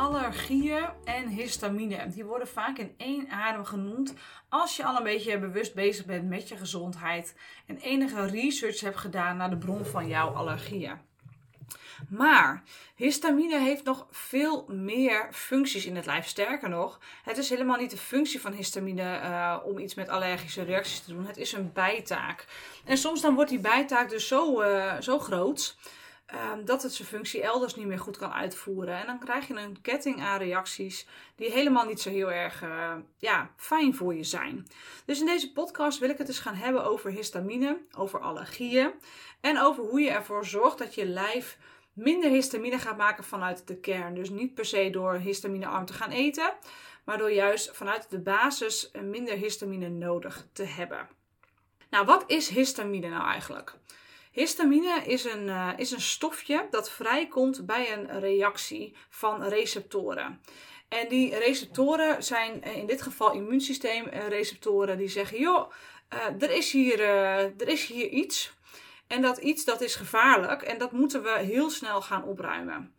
allergieën en histamine. Die worden vaak in één adem genoemd als je al een beetje bewust bezig bent met je gezondheid en enige research hebt gedaan naar de bron van jouw allergieën. Maar histamine heeft nog veel meer functies in het lijf. Sterker nog, het is helemaal niet de functie van histamine uh, om iets met allergische reacties te doen. Het is een bijtaak. En soms dan wordt die bijtaak dus zo, uh, zo groot Ehm, dat het zijn functie elders niet meer goed kan uitvoeren. En dan krijg je een ketting aan reacties die helemaal niet zo heel erg uh, ja, fijn voor je zijn. Dus in deze podcast wil ik het eens gaan hebben over histamine, over allergieën en over hoe je ervoor zorgt dat je lijf minder histamine gaat maken vanuit de kern. Dus niet per se door histaminearm te gaan eten, maar door juist vanuit de basis minder histamine nodig te hebben. Nou, wat is histamine nou eigenlijk? Histamine is een, uh, is een stofje dat vrijkomt bij een reactie van receptoren. En die receptoren zijn in dit geval immuunsysteemreceptoren die zeggen: joh, uh, er, is hier, er is hier iets. En dat iets dat is gevaarlijk en dat moeten we heel snel gaan opruimen.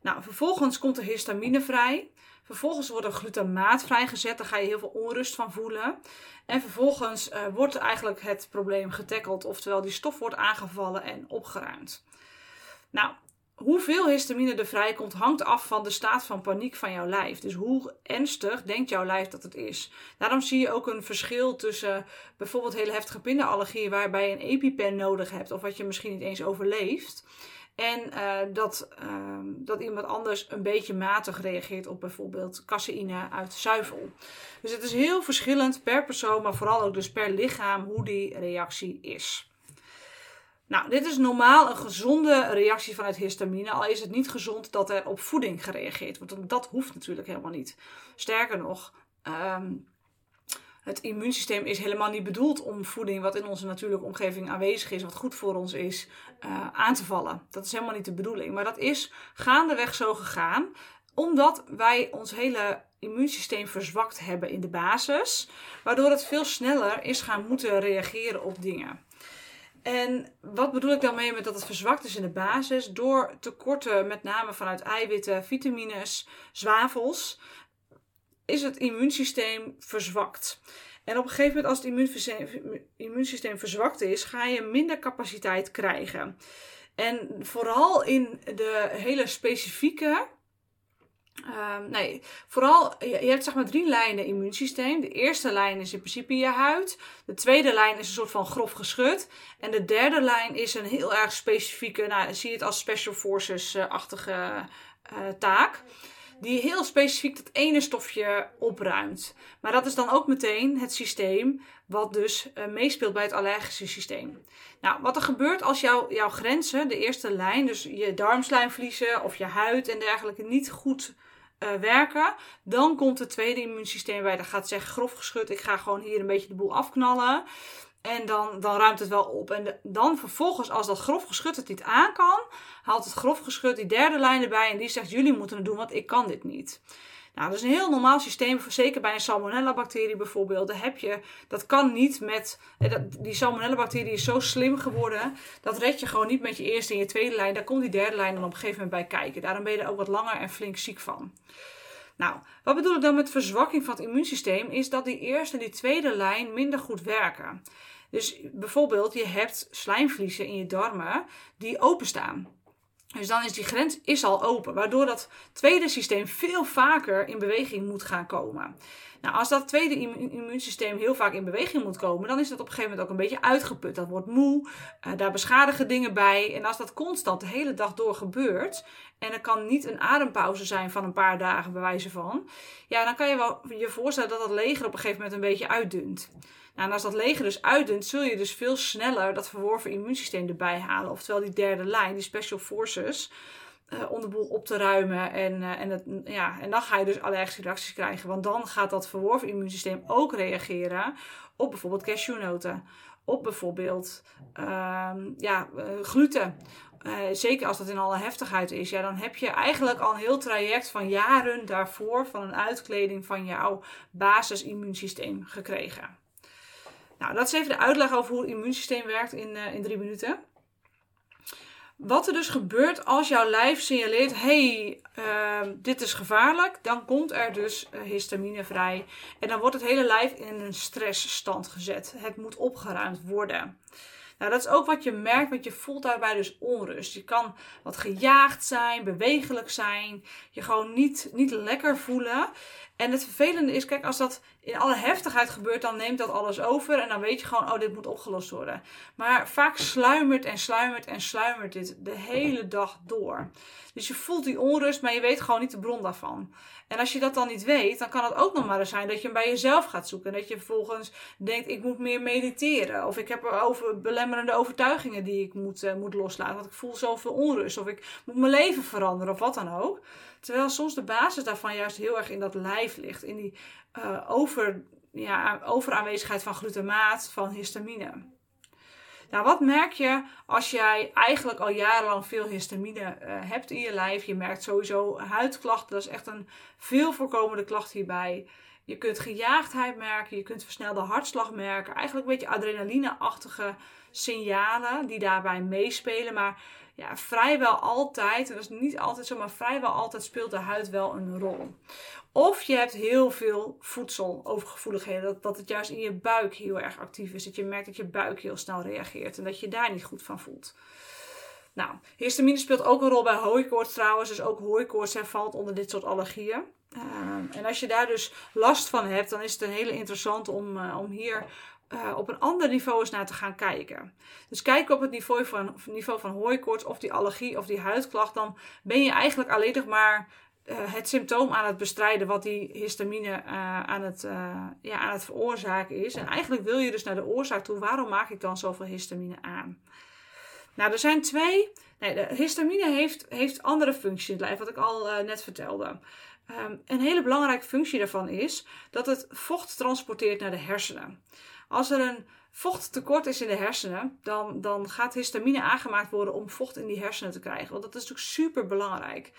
Nou, vervolgens komt er histamine vrij. Vervolgens wordt er glutamaat vrijgezet, daar ga je heel veel onrust van voelen. En vervolgens uh, wordt eigenlijk het probleem getackeld, oftewel die stof wordt aangevallen en opgeruimd. Nou, hoeveel histamine er vrijkomt hangt af van de staat van paniek van jouw lijf. Dus hoe ernstig denkt jouw lijf dat het is. Daarom zie je ook een verschil tussen bijvoorbeeld hele heftige pindaallergieën waarbij je een EpiPen nodig hebt of wat je misschien niet eens overleeft. En uh, dat, uh, dat iemand anders een beetje matig reageert op bijvoorbeeld caseïne uit zuivel. Dus het is heel verschillend per persoon, maar vooral ook dus per lichaam hoe die reactie is. Nou, dit is normaal een gezonde reactie vanuit histamine, al is het niet gezond dat er op voeding gereageerd wordt. Want dat hoeft natuurlijk helemaal niet. Sterker nog, um, het immuunsysteem is helemaal niet bedoeld om voeding, wat in onze natuurlijke omgeving aanwezig is, wat goed voor ons is, uh, aan te vallen. Dat is helemaal niet de bedoeling. Maar dat is gaandeweg zo gegaan, omdat wij ons hele immuunsysteem verzwakt hebben in de basis, waardoor het veel sneller is gaan moeten reageren op dingen. En wat bedoel ik dan mee met dat het verzwakt is in de basis? Door tekorten, met name vanuit eiwitten, vitamines, zwavels, is het immuunsysteem verzwakt. En op een gegeven moment, als het immuunsysteem, verzwakt is, ga je minder capaciteit krijgen. En vooral in de hele specifieke. Uh, nee, vooral, je, hebt zeg maar drie lijnen immuunsysteem. De eerste lijn is in principe je huid. De tweede lijn is een soort van grof geschud. En de derde lijn is een heel erg specifieke, nou, zie je het als Special Forces-achtige uh, taak die heel specifiek dat ene stofje opruimt. Maar dat is dan ook meteen het systeem wat dus uh, meespeelt bij het allergische systeem. Nou, wat er gebeurt als jouw jouw grenzen, de eerste lijn, dus je darmslijmvliezen of je huid en dergelijke, niet goed uh, werken, dan komt het tweede immuunsysteem bij. Dat gaat zeggen, grof geschud, ik ga gewoon hier een beetje de boel afknallen. En dan, dan ruimt het wel op. En dan vervolgens, als dat grof geschut het niet aan kan, haalt het grof geschut die derde lijn erbij en die zegt: Jullie moeten het doen, want ik kan dit niet. Nou, dat is een heel normaal systeem, zeker bij een salmonella-bacterie bijvoorbeeld. Daar heb je, dat kan niet met, die salmonella-bacterie is zo slim geworden, dat red je gewoon niet met je eerste en je tweede lijn. Daar komt die derde lijn dan op een gegeven moment bij kijken. Daarom ben je er ook wat langer en flink ziek van. Nou, wat bedoel ik dan met verzwakking van het immuunsysteem? Is dat die eerste en die tweede lijn minder goed werken. Dus bijvoorbeeld, je hebt slijmvliezen in je darmen die openstaan. Dus dan is die grens is al open, waardoor dat tweede systeem veel vaker in beweging moet gaan komen. Nou, als dat tweede immuunsysteem heel vaak in beweging moet komen, dan is dat op een gegeven moment ook een beetje uitgeput. Dat wordt moe, uh, daar beschadigen dingen bij. En als dat constant de hele dag door gebeurt, en er kan niet een adempauze zijn van een paar dagen bij wijze van, ja, dan kan je wel je voorstellen dat dat leger op een gegeven moment een beetje uitdunt. Nou, en als dat leger dus uitdunt, zul je dus veel sneller dat verworven immuunsysteem erbij halen. Oftewel die derde lijn, die special forces, uh, om de boel op te ruimen. En, uh, en, het, ja, en dan ga je dus allergische reacties krijgen. Want dan gaat dat verworven immuunsysteem ook reageren op bijvoorbeeld cashewnoten. Op bijvoorbeeld uh, ja, uh, gluten. zeker als dat in alle heftigheid is, ja, dan heb je eigenlijk al een heel traject van jaren daarvoor van een uitkleding van jouw basisimmuunsysteem gekregen. Nou, dat is even de uitleg over hoe het immuunsysteem werkt in, in drie minuten. Wat er dus gebeurt als jouw lijf signaleert: hey, uh, dit is gevaarlijk, dan komt er dus uh, histamine vrij. En dan wordt het hele lijf in een stressstand gezet. Het moet opgeruimd worden. Nou, dat is ook wat je merkt, want je voelt daarbij dus onrust. Je kan wat gejaagd zijn, bewegelijk zijn, je gewoon niet, niet lekker voelen. En het vervelende is, kijk, als dat in alle heftigheid gebeurt, dan neemt dat alles over. En dan weet je gewoon, oh, dit moet opgelost worden. Maar vaak sluimert en sluimert en sluimert dit de hele dag door. Dus je voelt die onrust, maar je weet gewoon niet de bron daarvan. En als je dat dan niet weet, dan kan het ook nog maar eens zijn dat je hem bij jezelf gaat zoeken. Dat je vervolgens denkt, ik moet meer mediteren. Of ik heb over belemmerende overtuigingen die ik moet, uh, moet loslaten. Want ik voel zoveel onrust. Of ik moet mijn leven veranderen of wat dan ook. Terwijl soms de basis daarvan juist heel erg in dat lijf ligt. In die uh, over, ja, overaanwezigheid van glutamaat, van histamine. Nou, wat merk je als jij eigenlijk al jarenlang veel histamine uh, hebt in je lijf? Je merkt sowieso huidklachten, dat is echt een veel voorkomende klacht hierbij. Je kunt gejaagdheid merken, je kunt versnelde hartslag merken. Eigenlijk een beetje adrenaline-achtige signalen die daarbij meespelen. Maar ja, vrijwel altijd, en dat is niet altijd zo, maar vrijwel altijd speelt de huid wel een rol. Of je hebt heel veel voedselovergevoeligheden, dat, dat het juist in je buik heel erg actief is. Dat je merkt dat je buik heel snel reageert en dat je daar niet goed van voelt. Nou, histamine speelt ook een rol bij hooikoorts trouwens. Dus ook hooikoorts valt onder dit soort allergieën. Ehm, en als je daar dus last van hebt, dan is het een hele interessante om, uh, om hier uh, op een ander niveau eens naar te gaan kijken. Dus kijk op het niveau van, niveau van hooikoorts of die allergie of die huidklacht, dan ben je eigenlijk alleen nog maar uh, het symptoom aan het bestrijden wat die histamine uh, aan, het, ja, aan het veroorzaken is. En eigenlijk wil je dus naar de oorzaak toe. Waarom maak ik dan zoveel histamine aan? Nou, er zijn twee. Nee, de histamine heeft, heeft andere functies in het lijf, wat ik al net vertelde. Um, een hele belangrijke functie daarvan is dat het vocht transporteert naar de hersenen. Als er een vochttekort is in de hersenen, dan, dan gaat histamine aangemaakt worden om vocht in die hersenen te krijgen. Want dat is natuurlijk super belangrijk.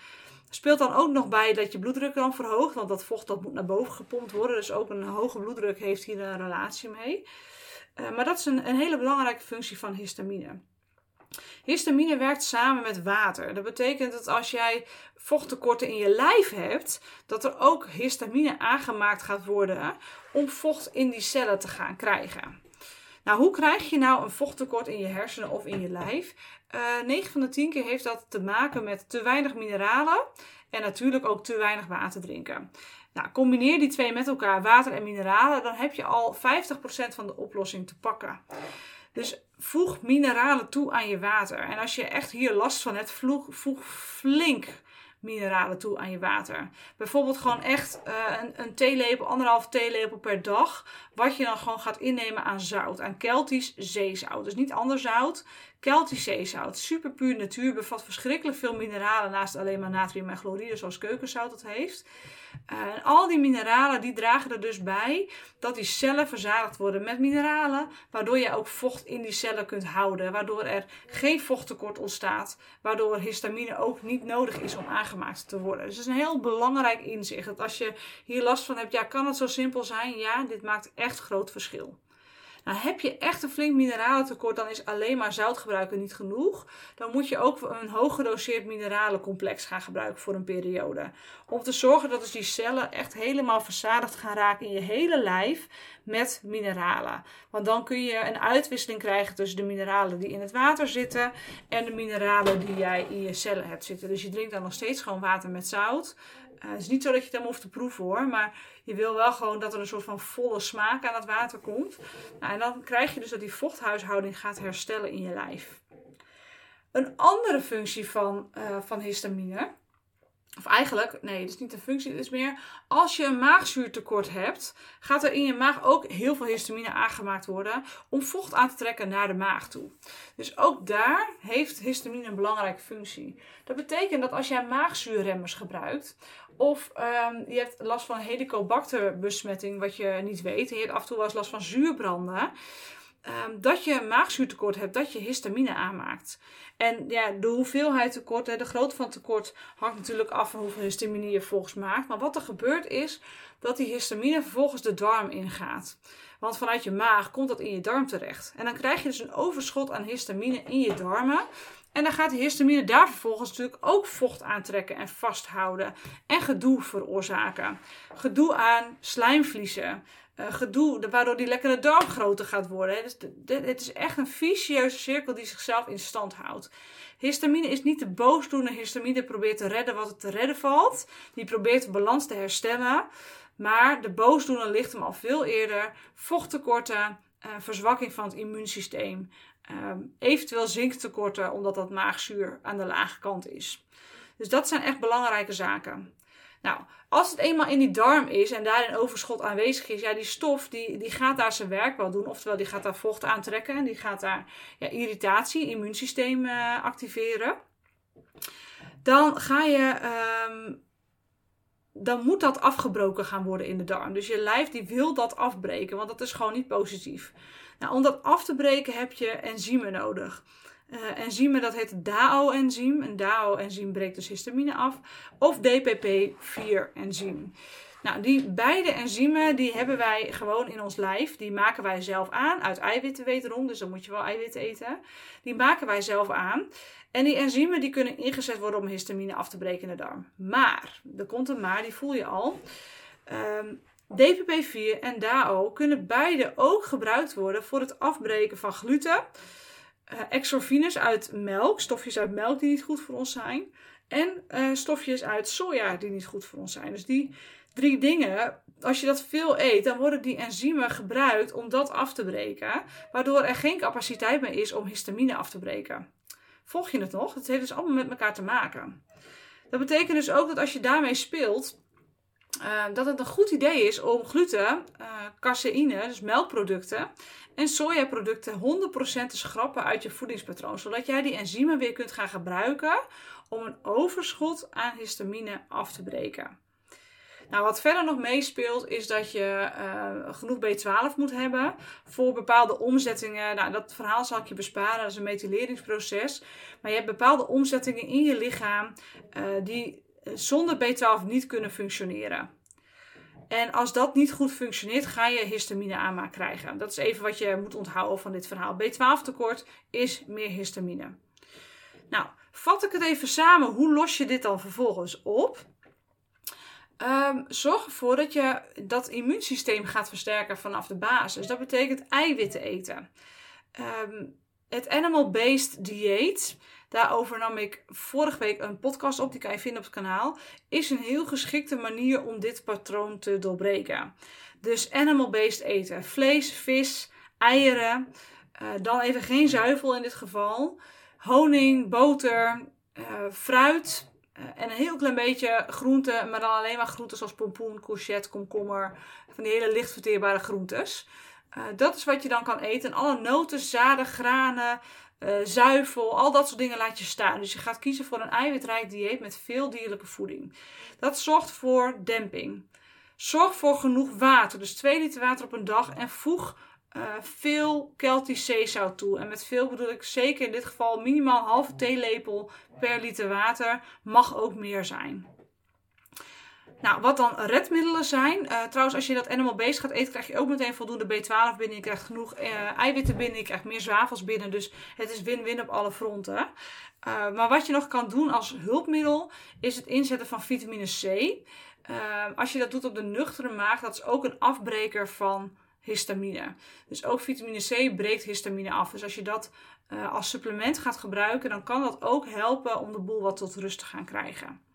Speelt dan ook nog bij dat je bloeddruk dan verhoogt, want dat vocht dat moet naar boven gepompt worden. Dus ook een hoge bloeddruk heeft hier een relatie mee. Uh, maar dat is een, een hele belangrijke functie van histamine. Histamine werkt samen met water. Dat betekent dat als jij vochttekorten in je lijf hebt, dat er ook histamine aangemaakt gaat worden om vocht in die cellen te gaan krijgen. Nou, hoe krijg je nou een vochttekort in je hersenen of in je lijf? Uh, eh, 9 van de 10 keer heeft dat te maken met te weinig mineralen en natuurlijk ook te weinig water drinken. Nou, combineer die twee met elkaar, water en mineralen, dan heb je al 50% van de oplossing te pakken. Dus voeg mineralen toe aan je water. En als je echt hier last van hebt, voeg flink mineralen toe aan je water. Bijvoorbeeld gewoon echt uh, een, een theelepel, anderhalf theelepel per dag. Wat je dan gewoon gaat innemen aan zout. Aan Keltisch zeezout. Dus niet ander zout. Keltisch zeezout. Super puur natuur. Bevat verschrikkelijk veel mineralen naast alleen maar natrium en chloride zoals keukenzout dat heeft. Uh, en al die mineralen die dragen er dus bij dat die cellen verzadigd worden met mineralen, waardoor je ook vocht in die cellen kunt houden, waardoor er geen vochttekort ontstaat, waardoor histamine ook niet nodig is om aangemaakt te worden. Dus het is een heel belangrijk inzicht. Dat als je hier last van hebt, ja, kan het zo simpel zijn? Ja, dit maakt echt groot verschil. Nou, heb je echt een flink mineralentekort, dan is alleen maar zout gebruiken niet genoeg. Dan moet je ook een hoog gedoseerd mineralencomplex gaan gebruiken voor een periode. Om te zorgen dat dus die cellen echt helemaal verzadigd gaan raken in je hele lijf met mineralen. Want dan kun je een uitwisseling krijgen tussen de mineralen die in het water zitten en de mineralen die jij in je cellen hebt zitten. Dus je drinkt dan nog steeds gewoon water met zout. Uh, het is niet zo dat je het helemaal hoeft te proeven hoor, maar je wil wel gewoon dat er een soort van volle smaak aan het water komt. Nou, en dan krijg je dus dat die vochthuishouding gaat herstellen in je lijf. Een andere functie van, uh, van histamine, of eigenlijk, nee, het is niet een functie, het is meer als je een maagzuurtekort hebt, gaat er in je maag ook heel veel histamine aangemaakt worden om vocht aan te trekken naar de maag toe. Dus ook daar heeft histamine een belangrijke functie. Dat betekent dat als jij maagzuurremmers gebruikt, of um, je hebt last van helicobacterbesmetting, wat je niet weet. Je hebt af en toe wel eens last van zuurbranden. Um, dat je maagzuurtekort hebt, dat je histamine aanmaakt. En ja, de hoeveelheid tekort, de grootte van tekort hangt natuurlijk af van hoeveel histamine je volgens maakt. Maar wat er gebeurt is dat die histamine vervolgens de darm ingaat. Want vanuit je maag komt dat in je darm terecht. En dan krijg je dus een overschot aan histamine in je darmen. En dan gaat die histamine daar vervolgens natuurlijk ook vocht aantrekken en vasthouden. En gedoe veroorzaken. Gedoe aan slijmvliezen. Uh, gedoe waardoor die lekkere darm groter gaat worden. Dus het is echt een vicieuze cirkel die zichzelf in stand houdt. Histamine is niet de boosdoener. Histamine probeert te redden wat het te redden valt. Die probeert de balans te herstellen. Maar de boosdoener ligt hem al veel eerder. Vochttekorten, uh, verzwakking van het immuunsysteem. Uh, eventueel zinktekorten, omdat dat maagzuur aan de lage kant is. Dus dat zijn echt belangrijke zaken. Nou, als het eenmaal in die darm is en daar een overschot aanwezig is, ja, die stof die, die gaat daar zijn werk wel doen. Oftewel, die gaat daar vocht aantrekken en die gaat daar ja, irritatie, immuunsysteem uh, activeren. Dan ga je. Um, dan moet dat afgebroken gaan worden in de darm. Dus je lijf die wil dat afbreken, want dat is gewoon niet positief. Nou, om dat af te breken heb je enzymen nodig. Uh, enzymen, dat heet DAO-enzym. Een DAO-enzym breekt dus histamine af. Of DPP-4-enzym. Nou, die beide enzymen die hebben wij gewoon in ons lijf. Die maken wij zelf aan uit eiwitten wederom. Dus dan moet je wel eiwitten eten. Die maken wij zelf aan. En die enzymen die kunnen ingezet worden om histamine af te breken in de darm. Maar, er komt een maar, die voel je al. Um, DPP-4 en DAO kunnen beide ook gebruikt worden voor het afbreken van gluten, uh, exorfines uit melk, stofjes uit melk die niet goed voor ons zijn, en uh, stofjes uit soja die niet goed voor ons zijn. Dus die drie dingen, als je dat veel eet, dan worden die enzymen gebruikt om dat af te breken, waardoor er geen capaciteit meer is om histamine af te breken. Volg je het nog? Het heeft dus allemaal met elkaar te maken. Dat betekent dus ook dat als je daarmee speelt, uh, dat het een goed idee is om gluten, uh, caseïne, dus melkproducten en sojaproducten 100% te schrappen uit je voedingspatroon. Zodat jij die enzymen weer kunt gaan gebruiken om een overschot aan histamine af te breken. Nou, wat verder nog meespeelt is dat je uh, genoeg B12 moet hebben voor bepaalde omzettingen. Nou, dat verhaal zal ik je besparen, dat is een methyleringsproces. Maar je hebt bepaalde omzettingen in je lichaam uh, die zonder B12 niet kunnen functioneren. En als dat niet goed functioneert, ga je histamine aanmaak krijgen. Dat is even wat je moet onthouden van dit verhaal. B12 tekort is meer histamine. Nou, vat ik het even samen. Hoe los je dit dan vervolgens op? Um, zorg ervoor dat je dat immuunsysteem gaat versterken vanaf de basis. Dat betekent eiwitten eten. Um, het animal-based dieet Daarover nam ik vorige week een podcast op, die kan je vinden op het kanaal. Is een heel geschikte manier om dit patroon te doorbreken. Dus animal-based eten. Vlees, vis, eieren. Uh, dan even geen zuivel in dit geval. Honing, boter, uh, fruit. Uh, en een heel klein beetje groenten, maar dan alleen maar groenten zoals pompoen, courgette, komkommer. Van die hele licht verteerbare groentes. Dat is wat je dan kan eten. En alle noten, zaden, granen, uh, zuivel, al dat soort dingen laat je staan. Dus je gaat kiezen voor een eiwitrijk dieet met veel dierlijke voeding. Dat zorgt voor demping. Zorg voor genoeg water, dus 2 liter water op een dag en voeg uh, veel Celtisch zeezout toe. En met veel bedoel ik zeker in dit geval minimaal halve theelepel per liter water. Mag ook meer zijn. Nou, wat dan redmiddelen zijn. Uh, trouwens, als je dat animal based gaat eten, krijg je ook meteen voldoende B12 binnen. Je krijgt genoeg uh, eiwitten binnen. Je krijgt meer zwavels binnen. Dus het is win-win op alle fronten. Uh, maar wat je nog kan doen als hulpmiddel, is het inzetten van vitamine C. als je dat doet op de nuchtere maag, dat is ook een afbreker van histamine. Dus ook vitamine C breekt histamine af. Dus als je dat als supplement gaat gebruiken, dan kan dat ook helpen om de boel wat tot rust te gaan krijgen.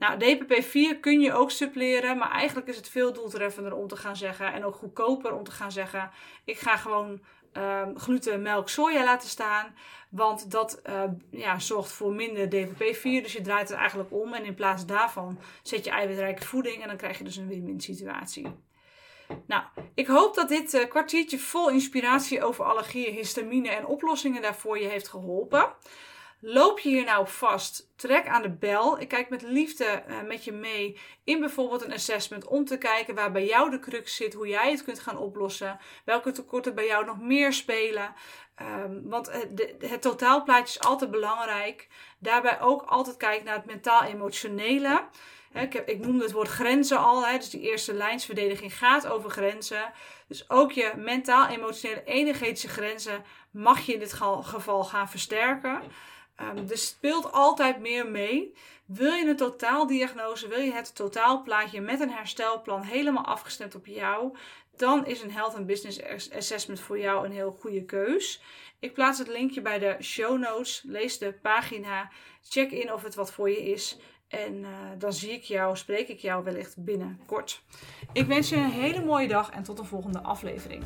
Nou, DPP-4 kun je ook suppleren, maar eigenlijk is het veel doeltreffender om te gaan zeggen en ook goedkoper om te gaan zeggen: ik ga gewoon um, gluten, melk, soja laten staan, want dat uh, ja, zorgt voor minder DPP-4. Dus je draait het eigenlijk om en in plaats daarvan zet je eiwitrijke voeding en dan krijg je dus een win-win situatie. Nou, ik hoop dat dit uh, kwartiertje vol inspiratie over allergieën, histamine en oplossingen daarvoor je heeft geholpen. Loop je hier nou vast? Trek aan de bel. Ik kijk met liefde uh, met je mee in bijvoorbeeld een assessment om te kijken waar bij jou de crux zit, hoe jij het kunt gaan oplossen, welke tekorten bij jou nog meer spelen. Um, want het, de, het totaalplaatje is altijd belangrijk. Daarbij ook altijd kijken naar het mentaal-emotionele. Ik, ik noemde het woord grenzen al. Hè, dus die eerste lijnsverdediging gaat over grenzen. Dus ook je mentaal-emotionele energetische grenzen mag je in dit geval gaan versterken. Um, er speelt altijd meer mee. Wil je een totaaldiagnose, wil je het totaalplaatje met een herstelplan helemaal afgestemd op jou, dan is een Health and Business Assessment voor jou een heel goede keus. Ik plaats het linkje bij de show notes. Lees de pagina. Check in of het wat voor je is. En uh, dan zie ik jou, spreek ik jou wellicht binnenkort. Ik wens je een hele mooie dag en tot de volgende aflevering.